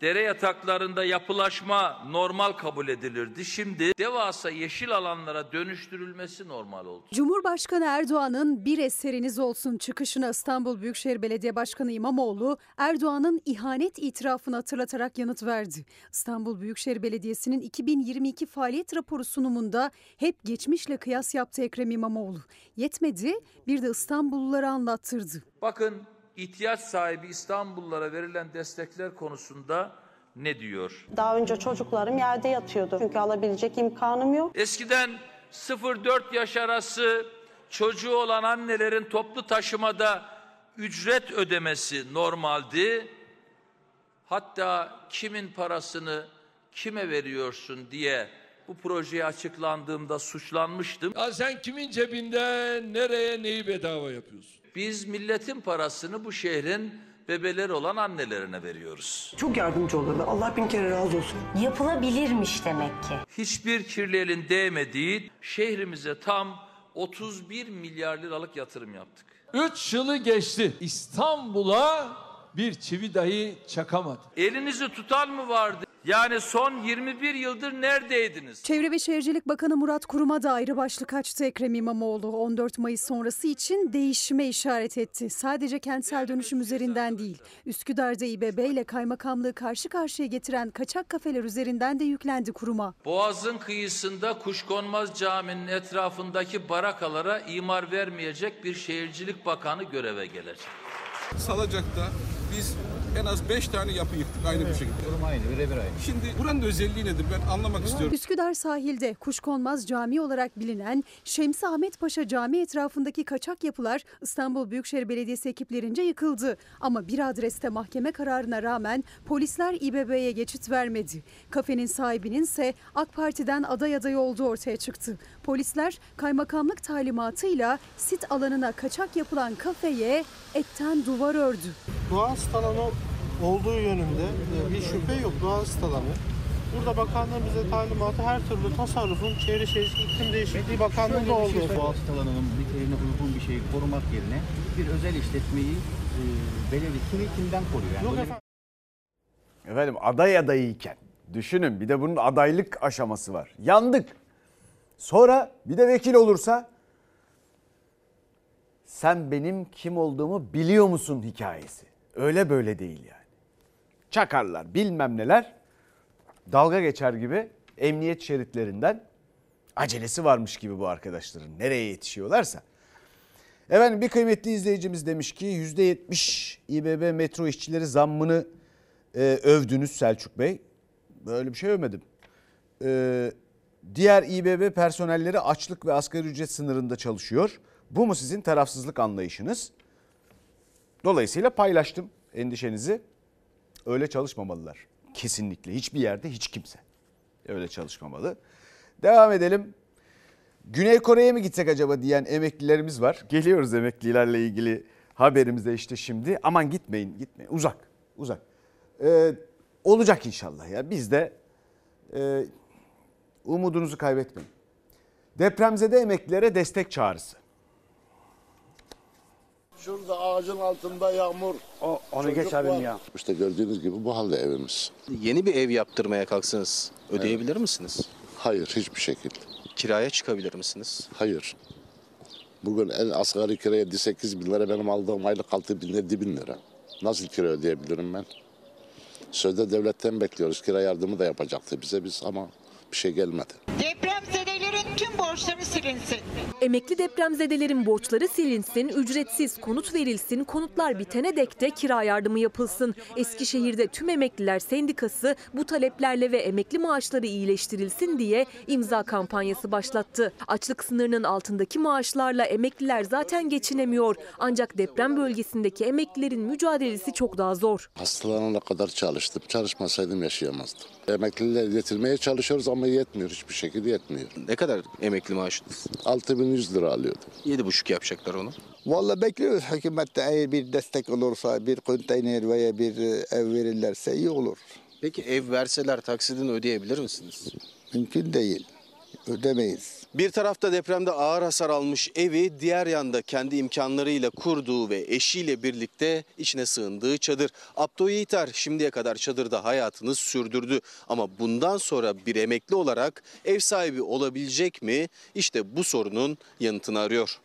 dere yataklarında yapılaşma normal kabul edilirdi. Şimdi devasa yeşil alanlara dönüştürülmesi normal oldu. Cumhurbaşkanı Erdoğan'ın bir eseriniz olsun çıkışına İstanbul Büyükşehir Belediye Başkanı İmamoğlu Erdoğan'ın ihanet itirafını hatırlatarak yanıt verdi. İstanbul Büyükşehir Belediyesi'nin 2022 faaliyet raporu sunumunda hep geçmişle kıyas yaptı Ekrem İmamoğlu. Yetmedi bir de İstanbullulara anlattırdı. Bakın ihtiyaç sahibi İstanbullulara verilen destekler konusunda ne diyor? Daha önce çocuklarım yerde yatıyordu. Çünkü alabilecek imkanım yok. Eskiden 0-4 yaş arası çocuğu olan annelerin toplu taşımada ücret ödemesi normaldi. Hatta kimin parasını kime veriyorsun diye bu projeye açıklandığımda suçlanmıştım. Ya sen kimin cebinden nereye neyi bedava yapıyorsun? Biz milletin parasını bu şehrin bebeleri olan annelerine veriyoruz. Çok yardımcı olurlar. Allah bin kere razı olsun. Yapılabilirmiş demek ki. Hiçbir kirli elin değmediği şehrimize tam 31 milyar liralık yatırım yaptık. 3 yılı geçti. İstanbul'a bir çivi dahi çakamadı. Elinizi tutan mı vardı? Yani son 21 yıldır neredeydiniz? Çevre ve Şehircilik Bakanı Murat Kurum'a da ayrı başlık açtı Ekrem İmamoğlu. 14 Mayıs sonrası için değişime işaret etti. Sadece kentsel dönüşüm üzerinden değil. Üsküdar'da İBB ile kaymakamlığı karşı karşıya getiren kaçak kafeler üzerinden de yüklendi kuruma. Boğaz'ın kıyısında Kuşkonmaz Camii'nin etrafındaki barakalara imar vermeyecek bir şehircilik bakanı göreve gelecek. Salacak'ta biz en az 5 tane yapı yıktık aynı bu şekilde. Durum aynı, birebir aynı. Şimdi buranın özelliği nedir ben anlamak istiyorum. Üsküdar sahilde Kuşkonmaz Camii olarak bilinen Şemsi Ahmet Paşa Camii etrafındaki kaçak yapılar İstanbul Büyükşehir Belediyesi ekiplerince yıkıldı. Ama bir adreste mahkeme kararına rağmen polisler İBB'ye geçit vermedi. Kafenin sahibinin ise AK Parti'den aday adayı olduğu ortaya çıktı. Polisler kaymakamlık talimatıyla sit alanına kaçak yapılan kafeye etten duvar ördü. Doğaüstü alanı olduğu yönünde e, bir şüphe yok doğaüstü alanı. Burada bakanlığın bize talimatı her türlü tasarrufun Çevre Şehircilik İklim Değişikliği Bakanlığı'nda olduğu. Doğaüstü alanının niteliğine uygun bir şeyi korumak yerine bir özel işletmeyi e, belediye kimi kimden koruyor? Yani Yok efendim. Efendim aday adayıyken düşünün bir de bunun adaylık aşaması var. Yandık. Sonra bir de vekil olursa sen benim kim olduğumu biliyor musun hikayesi. Öyle böyle değil yani. Çakarlar bilmem neler dalga geçer gibi emniyet şeritlerinden acelesi varmış gibi bu arkadaşların nereye yetişiyorlarsa. Efendim bir kıymetli izleyicimiz demiş ki %70 İBB metro işçileri zammını e, övdünüz Selçuk Bey. Böyle bir şey övmedim. E, diğer İBB personelleri açlık ve asgari ücret sınırında çalışıyor. Bu mu sizin tarafsızlık anlayışınız? Dolayısıyla paylaştım endişenizi. Öyle çalışmamalılar. Kesinlikle hiçbir yerde hiç kimse öyle çalışmamalı. Devam edelim. Güney Kore'ye mi gitsek acaba diyen emeklilerimiz var. Geliyoruz emeklilerle ilgili haberimize işte şimdi. Aman gitmeyin gitmeyin uzak uzak. Ee, olacak inşallah ya biz de e, umudunuzu kaybetmeyin. Depremzede emeklilere destek çağrısı. Şurada ağacın altında yağmur. O, onu Çocuk geç abim var. ya. İşte gördüğünüz gibi bu halde evimiz. Yeni bir ev yaptırmaya kalksanız ödeyebilir misiniz? Hayır hiçbir şekilde. Kiraya çıkabilir misiniz? Hayır. Bugün en asgari kiraya 8 bin lira benim aldığım aylık 6 bin lira 7 bin lira. Nasıl kira ödeyebilirim ben? Sözde devletten bekliyoruz. Kira yardımı da yapacaktı bize biz ama bir şey gelmedi. Borçları silinsin. Emekli depremzedelerin borçları silinsin, ücretsiz konut verilsin, konutlar bitene dek de kira yardımı yapılsın. Eskişehir'de tüm emekliler sendikası bu taleplerle ve emekli maaşları iyileştirilsin diye imza kampanyası başlattı. Açlık sınırının altındaki maaşlarla emekliler zaten geçinemiyor. Ancak deprem bölgesindeki emeklilerin mücadelesi çok daha zor. Hastalanana kadar çalıştım. Çalışmasaydım yaşayamazdım. Emekliler yetirmeye çalışıyoruz ama yetmiyor. Hiçbir şekilde yetmiyor. Ne kadar emekli maaşınız? 6100 lira alıyordum. 7,5 yapacaklar onu. Vallahi bekliyoruz hükümetten eğer bir destek olursa, bir konteyner veya bir e, ev verirlerse iyi olur. Peki ev verseler taksidini ödeyebilir misiniz? Mümkün değil. Ödemeyiz. Bir tarafta depremde ağır hasar almış evi, diğer yanda kendi imkanlarıyla kurduğu ve eşiyle birlikte içine sığındığı çadır. Abdo Yiğiter şimdiye kadar çadırda hayatını sürdürdü. Ama bundan sonra bir emekli olarak ev sahibi olabilecek mi? İşte bu sorunun yanıtını arıyor.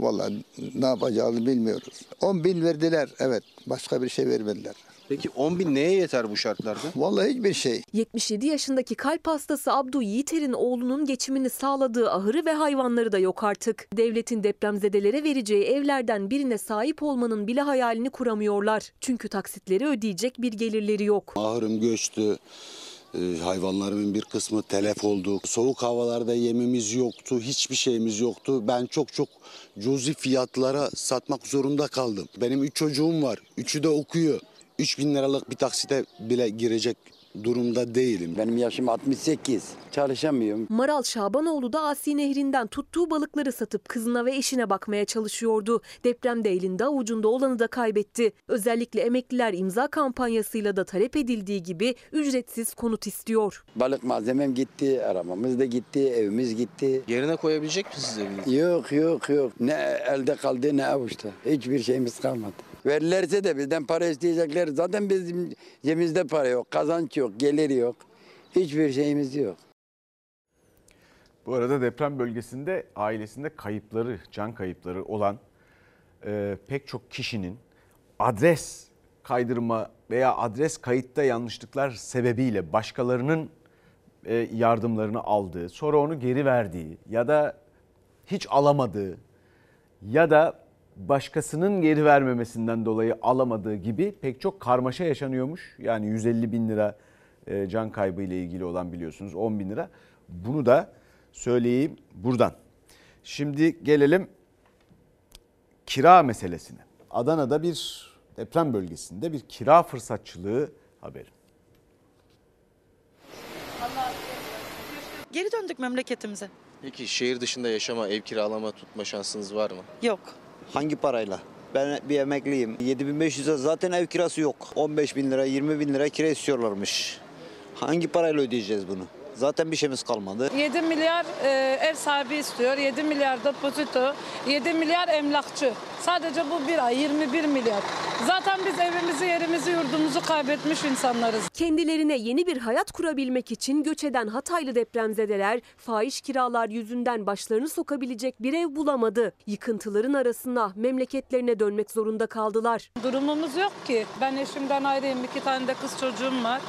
Vallahi ne yapacağını bilmiyoruz. 10 bin verdiler evet. Başka bir şey vermediler. Peki 10 bin neye yeter bu şartlarda? Vallahi hiçbir şey. 77 yaşındaki kalp hastası Abdu Yiğiter'in oğlunun geçimini sağladığı ahırı ve hayvanları da yok artık. Devletin depremzedelere vereceği evlerden birine sahip olmanın bile hayalini kuramıyorlar. Çünkü taksitleri ödeyecek bir gelirleri yok. Ahırım göçtü. Ee, Hayvanlarımın bir kısmı telef oldu. Soğuk havalarda yemimiz yoktu. Hiçbir şeyimiz yoktu. Ben çok çok cüzi fiyatlara satmak zorunda kaldım. Benim üç çocuğum var. Üçü de okuyor. 3 bin liralık bir taksite bile girecek durumda değilim. Benim yaşım 68. Çalışamıyorum. Maral Şabanoğlu da Asi Nehri'nden tuttuğu balıkları satıp kızına ve eşine bakmaya çalışıyordu. Depremde elinde avucunda olanı da kaybetti. Özellikle emekliler imza kampanyasıyla da talep edildiği gibi ücretsiz konut istiyor. Balık malzemem gitti, arabamız da gitti, evimiz gitti. Yerine koyabilecek misiniz evinizi? Yok yok yok. Ne elde kaldı ne avuçta. Hiçbir şeyimiz kalmadı. Verirlerse de bizden para isteyecekler. Zaten bizim cebimizde para yok, kazanç yok, gelir yok. Hiçbir şeyimiz yok. Bu arada deprem bölgesinde ailesinde kayıpları, can kayıpları olan e, pek çok kişinin adres kaydırma veya adres kayıtta yanlışlıklar sebebiyle başkalarının e, yardımlarını aldığı, sonra onu geri verdiği ya da hiç alamadığı ya da başkasının geri vermemesinden dolayı alamadığı gibi pek çok karmaşa yaşanıyormuş. Yani 150 bin lira e, can kaybı ile ilgili olan biliyorsunuz 10 bin lira. Bunu da söyleyeyim buradan. Şimdi gelelim kira meselesine. Adana'da bir deprem bölgesinde bir kira fırsatçılığı haberi. Geri döndük memleketimize. Peki şehir dışında yaşama, ev kiralama tutma şansınız var mı? Yok. Hangi parayla? Ben bir emekliyim. 7500'e zaten ev kirası yok. 15 bin lira, 20 bin lira kira istiyorlarmış. Hangi parayla ödeyeceğiz bunu? Zaten bir şeyimiz kalmadı. 7 milyar e, ev sahibi istiyor, 7 milyar depozito, 7 milyar emlakçı. Sadece bu bir ay 21 milyar. Zaten biz evimizi, yerimizi, yurdumuzu kaybetmiş insanlarız. Kendilerine yeni bir hayat kurabilmek için göç eden Hataylı depremzedeler fahiş kiralar yüzünden başlarını sokabilecek bir ev bulamadı. Yıkıntıların arasına memleketlerine dönmek zorunda kaldılar. Durumumuz yok ki. Ben eşimden ayrıyım, iki tane de kız çocuğum var.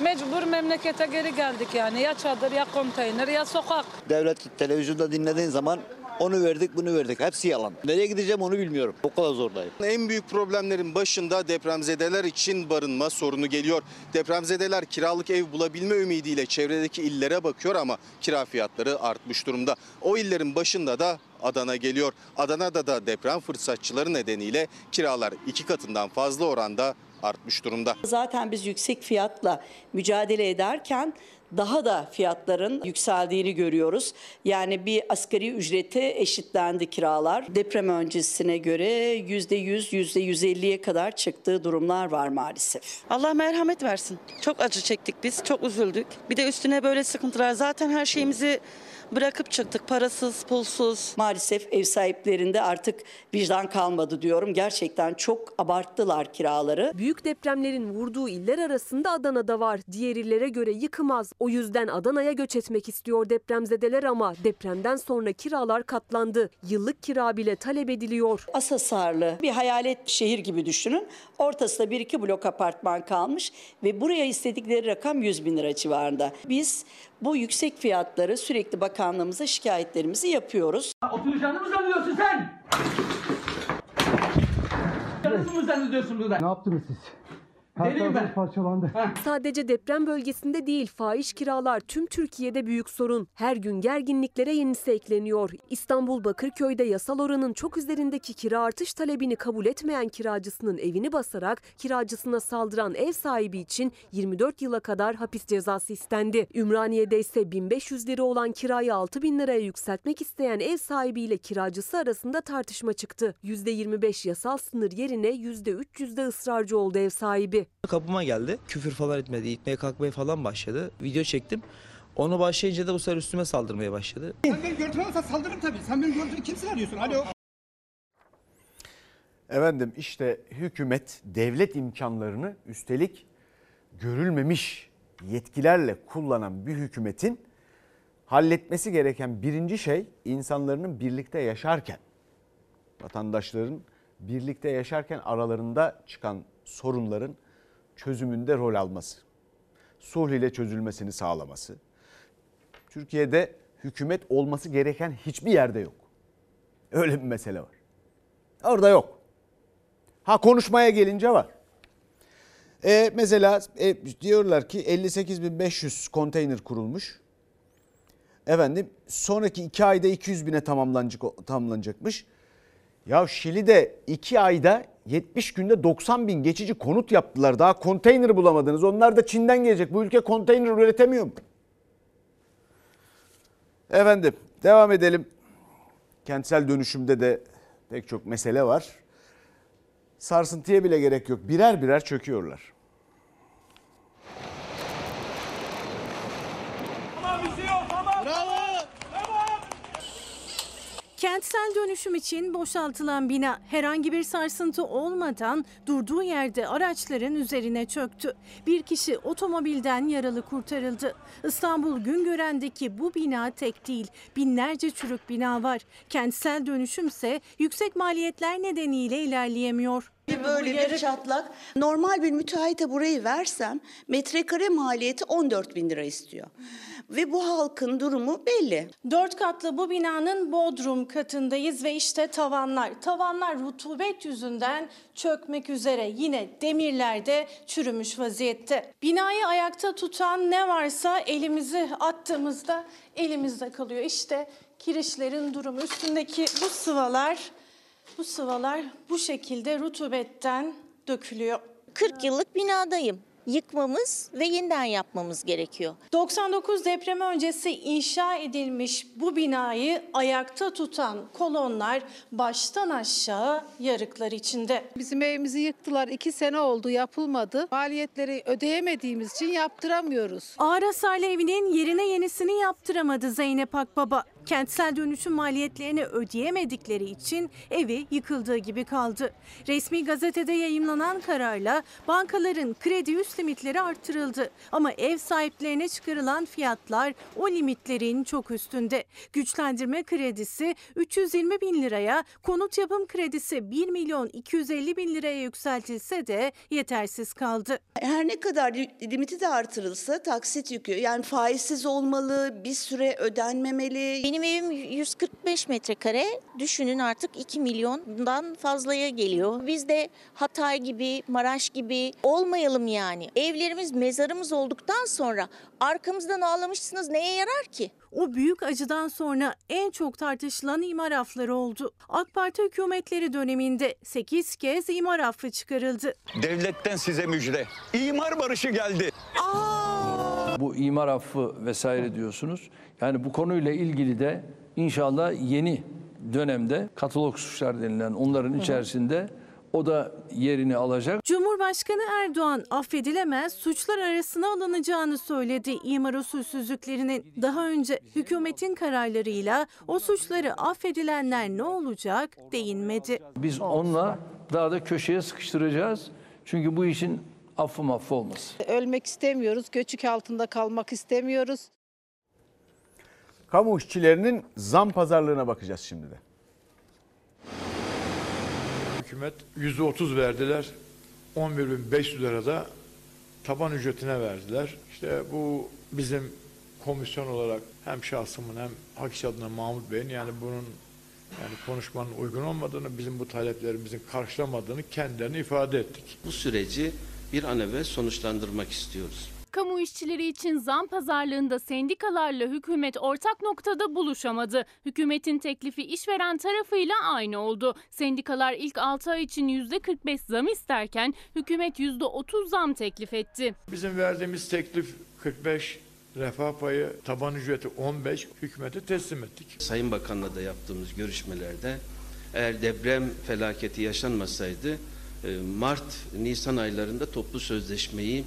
Mecbur memlekete geri geldik yani. Ya çadır, ya konteyner, ya sokak. Devlet televizyonda dinlediğin zaman onu verdik bunu verdik. Hepsi yalan. Nereye gideceğim onu bilmiyorum. O kadar zordayım. En büyük problemlerin başında depremzedeler için barınma sorunu geliyor. Depremzedeler kiralık ev bulabilme ümidiyle çevredeki illere bakıyor ama kira fiyatları artmış durumda. O illerin başında da Adana geliyor. Adana'da da deprem fırsatçıları nedeniyle kiralar iki katından fazla oranda artmış durumda. Zaten biz yüksek fiyatla mücadele ederken daha da fiyatların yükseldiğini görüyoruz. Yani bir asgari ücrete eşitlendi kiralar. Deprem öncesine göre %100, %150'ye kadar çıktığı durumlar var maalesef. Allah merhamet versin. Çok acı çektik biz, çok üzüldük. Bir de üstüne böyle sıkıntılar. Zaten her şeyimizi bırakıp çıktık. Parasız, pulsuz. Maalesef ev sahiplerinde artık vicdan kalmadı diyorum. Gerçekten çok abarttılar kiraları. Büyük depremlerin vurduğu iller arasında Adana'da var. Diğer illere göre yıkımaz. O yüzden Adana'ya göç etmek istiyor depremzedeler ama depremden sonra kiralar katlandı. Yıllık kira bile talep ediliyor. Asasarlı bir hayalet şehir gibi düşünün. Ortasında bir iki blok apartman kalmış ve buraya istedikleri rakam 100 bin lira civarında. Biz bu yüksek fiyatları sürekli bakanlığımıza şikayetlerimizi yapıyoruz. Oturacağını mı zannediyorsun sen? Canınızı mı zannediyorsun burada? Ne yaptınız siz? Her Deliyim ben. parçalandı. Sadece deprem bölgesinde değil fahiş kiralar tüm Türkiye'de büyük sorun. Her gün gerginliklere yenisi ekleniyor. İstanbul Bakırköy'de yasal oranın çok üzerindeki kira artış talebini kabul etmeyen kiracısının evini basarak kiracısına saldıran ev sahibi için 24 yıla kadar hapis cezası istendi. Ümraniye'de ise 1500 lira olan kirayı 6000 liraya yükseltmek isteyen ev sahibiyle kiracısı arasında tartışma çıktı. %25 yasal sınır yerine %300'de ısrarcı oldu ev sahibi. Kapıma geldi. Küfür falan etmedi. İtmeye kalkmaya falan başladı. Video çektim. Onu başlayınca da bu sefer üstüme saldırmaya başladı. Sen beni gördüğün olsa saldırırım tabii. Sen beni gördüğün kimsin arıyorsun? Alo. Efendim işte hükümet devlet imkanlarını üstelik görülmemiş yetkilerle kullanan bir hükümetin halletmesi gereken birinci şey insanların birlikte yaşarken vatandaşların birlikte yaşarken aralarında çıkan sorunların çözümünde rol alması. Sulh ile çözülmesini sağlaması. Türkiye'de hükümet olması gereken hiçbir yerde yok. Öyle bir mesele var. Orada yok. Ha konuşmaya gelince var. E, mesela e, diyorlar ki 58.500 konteyner kurulmuş. Efendim sonraki iki ayda 200 bine tamamlanacak, tamamlanacakmış. Ya Şili'de 2 ayda 70 günde 90 bin geçici konut yaptılar. Daha konteyner bulamadınız. Onlar da Çin'den gelecek. Bu ülke konteyner üretemiyor mu? Efendim devam edelim. Kentsel dönüşümde de pek çok mesele var. Sarsıntıya bile gerek yok. Birer birer çöküyorlar. Kentsel dönüşüm için boşaltılan bina herhangi bir sarsıntı olmadan durduğu yerde araçların üzerine çöktü. Bir kişi otomobilden yaralı kurtarıldı. İstanbul Güngören'deki bu bina tek değil. Binlerce çürük bina var. Kentsel dönüşümse yüksek maliyetler nedeniyle ilerleyemiyor. Böyle bir çatlak. Normal bir müteahhite burayı versem metrekare maliyeti 14 bin lira istiyor. Ve bu halkın durumu belli. Dört katlı bu binanın bodrum katındayız ve işte tavanlar. Tavanlar rutubet yüzünden çökmek üzere. Yine demirlerde çürümüş vaziyette. Binayı ayakta tutan ne varsa elimizi attığımızda elimizde kalıyor. İşte kirişlerin durumu üstündeki bu sıvalar bu sıvalar bu şekilde rutubetten dökülüyor. 40 yıllık binadayım. Yıkmamız ve yeniden yapmamız gerekiyor. 99 deprem öncesi inşa edilmiş bu binayı ayakta tutan kolonlar baştan aşağı yarıklar içinde. Bizim evimizi yıktılar. iki sene oldu yapılmadı. Maliyetleri ödeyemediğimiz için yaptıramıyoruz. Ağır hasarlı evinin yerine yenisini yaptıramadı Zeynep Akbaba. Kentsel dönüşüm maliyetlerini ödeyemedikleri için evi yıkıldığı gibi kaldı. Resmi gazetede yayımlanan kararla bankaların kredi üst limitleri arttırıldı. Ama ev sahiplerine çıkarılan fiyatlar o limitlerin çok üstünde. Güçlendirme kredisi 320 bin liraya, konut yapım kredisi 1 milyon 250 bin liraya yükseltilse de yetersiz kaldı. Her ne kadar limiti de artırılsa taksit yükü yani faizsiz olmalı, bir süre ödenmemeli. Benim evim 145 metrekare. Düşünün artık 2 milyondan fazlaya geliyor. Biz de Hatay gibi, Maraş gibi olmayalım yani. Evlerimiz mezarımız olduktan sonra arkamızdan ağlamışsınız neye yarar ki? O büyük acıdan sonra en çok tartışılan imar afları oldu. AK Parti hükümetleri döneminde 8 kez imar affı çıkarıldı. Devletten size müjde. İmar barışı geldi. Bu imar affı vesaire diyorsunuz. Yani bu konuyla ilgili de inşallah yeni dönemde katalog suçlar denilen onların içerisinde o da yerini alacak. Cumhurbaşkanı Erdoğan affedilemez suçlar arasına alınacağını söyledi imar usulsüzlüklerinin. Daha önce hükümetin kararlarıyla o suçları affedilenler ne olacak değinmedi. Biz onunla daha da köşeye sıkıştıracağız. Çünkü bu işin affı maffı olmaz. Ölmek istemiyoruz, göçük altında kalmak istemiyoruz. Kamu işçilerinin zam pazarlığına bakacağız şimdi de. Hükümet %30 verdiler. 11.500 lira da taban ücretine verdiler. İşte bu bizim komisyon olarak hem şahsımın hem hak iş adına Mahmut Bey'in yani bunun yani konuşmanın uygun olmadığını, bizim bu taleplerimizin karşılamadığını kendilerine ifade ettik. Bu süreci bir an evvel sonuçlandırmak istiyoruz. Kamu işçileri için zam pazarlığında sendikalarla hükümet ortak noktada buluşamadı. Hükümetin teklifi işveren tarafıyla aynı oldu. Sendikalar ilk 6 ay için %45 zam isterken hükümet %30 zam teklif etti. Bizim verdiğimiz teklif 45, refah payı, taban ücreti 15 hükümete teslim ettik. Sayın Bakan'la da yaptığımız görüşmelerde eğer deprem felaketi yaşanmasaydı Mart-Nisan aylarında toplu sözleşmeyi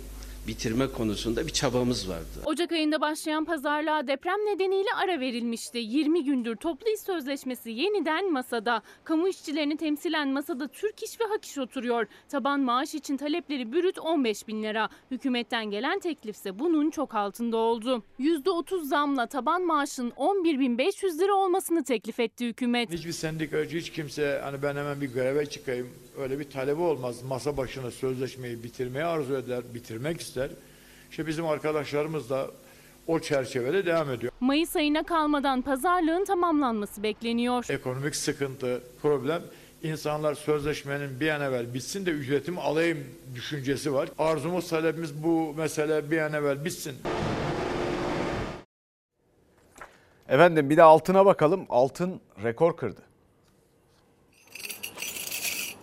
bitirme konusunda bir çabamız vardı. Ocak ayında başlayan pazarlığa deprem nedeniyle ara verilmişti. 20 gündür toplu iş sözleşmesi yeniden masada. Kamu işçilerini temsilen masada Türk İş ve Hak İş oturuyor. Taban maaş için talepleri bürüt 15 bin lira. Hükümetten gelen teklifse bunun çok altında oldu. %30 zamla taban maaşın 11.500 lira olmasını teklif etti hükümet. Hiçbir sendikacı hiç kimse hani ben hemen bir greve çıkayım öyle bir talebi olmaz. Masa başına sözleşmeyi bitirmeyi arzu eder, bitirmek ister. İşte bizim arkadaşlarımız da o çerçevede devam ediyor. Mayıs ayına kalmadan pazarlığın tamamlanması bekleniyor. Ekonomik sıkıntı, problem insanlar sözleşmenin bir an evvel bitsin de ücretimi alayım düşüncesi var. Arzumuz, talebimiz bu mesele bir an evvel bitsin. Efendim bir de altına bakalım. Altın rekor kırdı.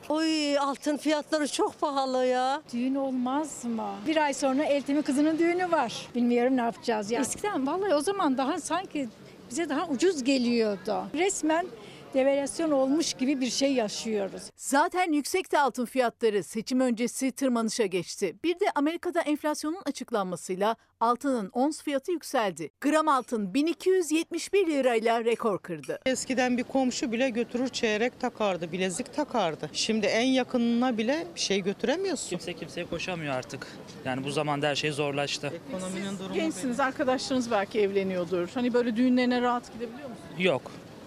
Oy altın fiyatları çok pahalı ya. Düğün olmaz mı? Bir ay sonra eltimi kızının düğünü var. Bilmiyorum ne yapacağız ya. Eskiden vallahi o zaman daha sanki bize daha ucuz geliyordu. Resmen devalüasyon olmuş gibi bir şey yaşıyoruz. Zaten yüksekti altın fiyatları seçim öncesi tırmanışa geçti. Bir de Amerika'da enflasyonun açıklanmasıyla altının ons fiyatı yükseldi. Gram altın 1271 lirayla rekor kırdı. Eskiden bir komşu bile götürür çeyrek takardı, bilezik takardı. Şimdi en yakınına bile bir şey götüremiyorsun. Kimse kimseye koşamıyor artık. Yani bu zamanda her şey zorlaştı. Ekonominin durumu Gençsiniz, arkadaşlarınız belki evleniyordur. Hani böyle düğünlerine rahat gidebiliyor musunuz? Yok.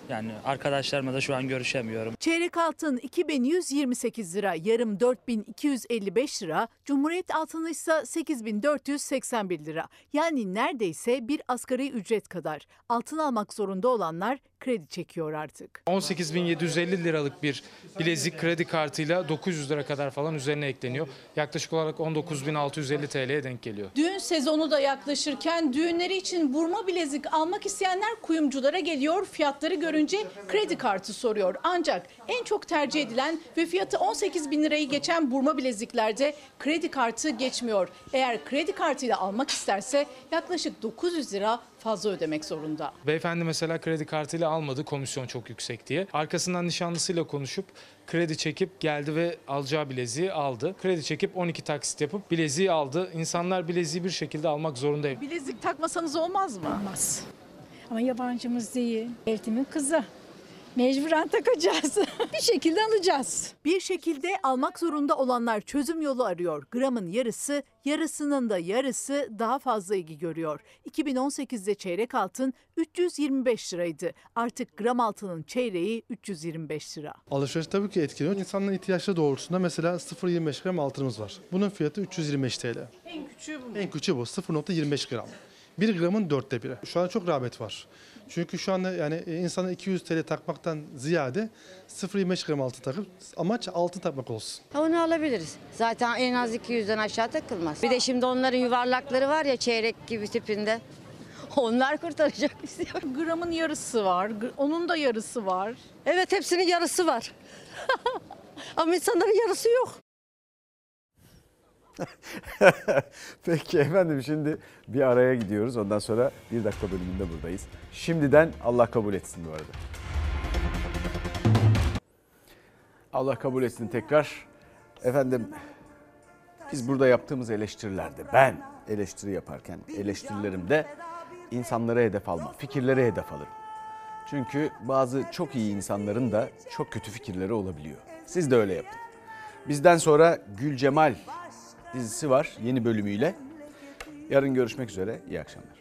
Yani arkadaşlarımla da şu an görüşemiyorum. Çeyrek altın 2128 lira, yarım 4255 lira, Cumhuriyet altını ise 8481 lira. Yani neredeyse bir asgari ücret kadar. Altın almak zorunda olanlar kredi çekiyor artık. 18.750 liralık bir bilezik kredi kartıyla 900 lira kadar falan üzerine ekleniyor. Yaklaşık olarak 19.650 TL'ye denk geliyor. Düğün sezonu da yaklaşırken düğünleri için burma bilezik almak isteyenler kuyumculara geliyor. Fiyatları görünce kredi kartı soruyor. Ancak en çok tercih edilen ve fiyatı 18 bin lirayı geçen burma bileziklerde kredi kartı geçmiyor. Eğer kredi kartıyla almak isterse yaklaşık 900 lira fazla ödemek zorunda. Beyefendi mesela kredi kartıyla almadı komisyon çok yüksek diye. Arkasından nişanlısıyla konuşup kredi çekip geldi ve alacağı bileziği aldı. Kredi çekip 12 taksit yapıp bileziği aldı. İnsanlar bileziği bir şekilde almak zorunda. Bilezik takmasanız olmaz mı? Olmaz. Ama yabancımız değil. Eltimin kızı. Mecburen takacağız. bir şekilde alacağız. Bir şekilde almak zorunda olanlar çözüm yolu arıyor. Gramın yarısı, yarısının da yarısı daha fazla ilgi görüyor. 2018'de çeyrek altın 325 liraydı. Artık gram altının çeyreği 325 lira. Alışveriş tabii ki etkiliyor. İnsanların ihtiyaçları doğrultusunda mesela 0.25 gram altınımız var. Bunun fiyatı 325 TL. En küçüğü bu. En küçüğü bu 0.25 gram. 1 gramın dörtte biri. Şu an çok rağbet var. Çünkü şu anda yani insana 200 TL takmaktan ziyade 0.25 gram altın takıp amaç altın takmak olsun. Onu alabiliriz. Zaten en az 200'den aşağı takılmaz. Bir de şimdi onların yuvarlakları var ya çeyrek gibi tipinde. Onlar kurtaracak bizi. Gramın yarısı var. Onun da yarısı var. Evet hepsinin yarısı var. Ama insanların yarısı yok. Peki efendim şimdi bir araya gidiyoruz. Ondan sonra bir dakika bölümünde buradayız. Şimdiden Allah kabul etsin bu arada. Allah kabul etsin tekrar. Efendim biz burada yaptığımız eleştirilerde ben eleştiri yaparken eleştirilerimde insanlara hedef alma, fikirlere hedef alırım. Çünkü bazı çok iyi insanların da çok kötü fikirleri olabiliyor. Siz de öyle yapın. Bizden sonra Gül Cemal dizisi var yeni bölümüyle. Yarın görüşmek üzere. İyi akşamlar.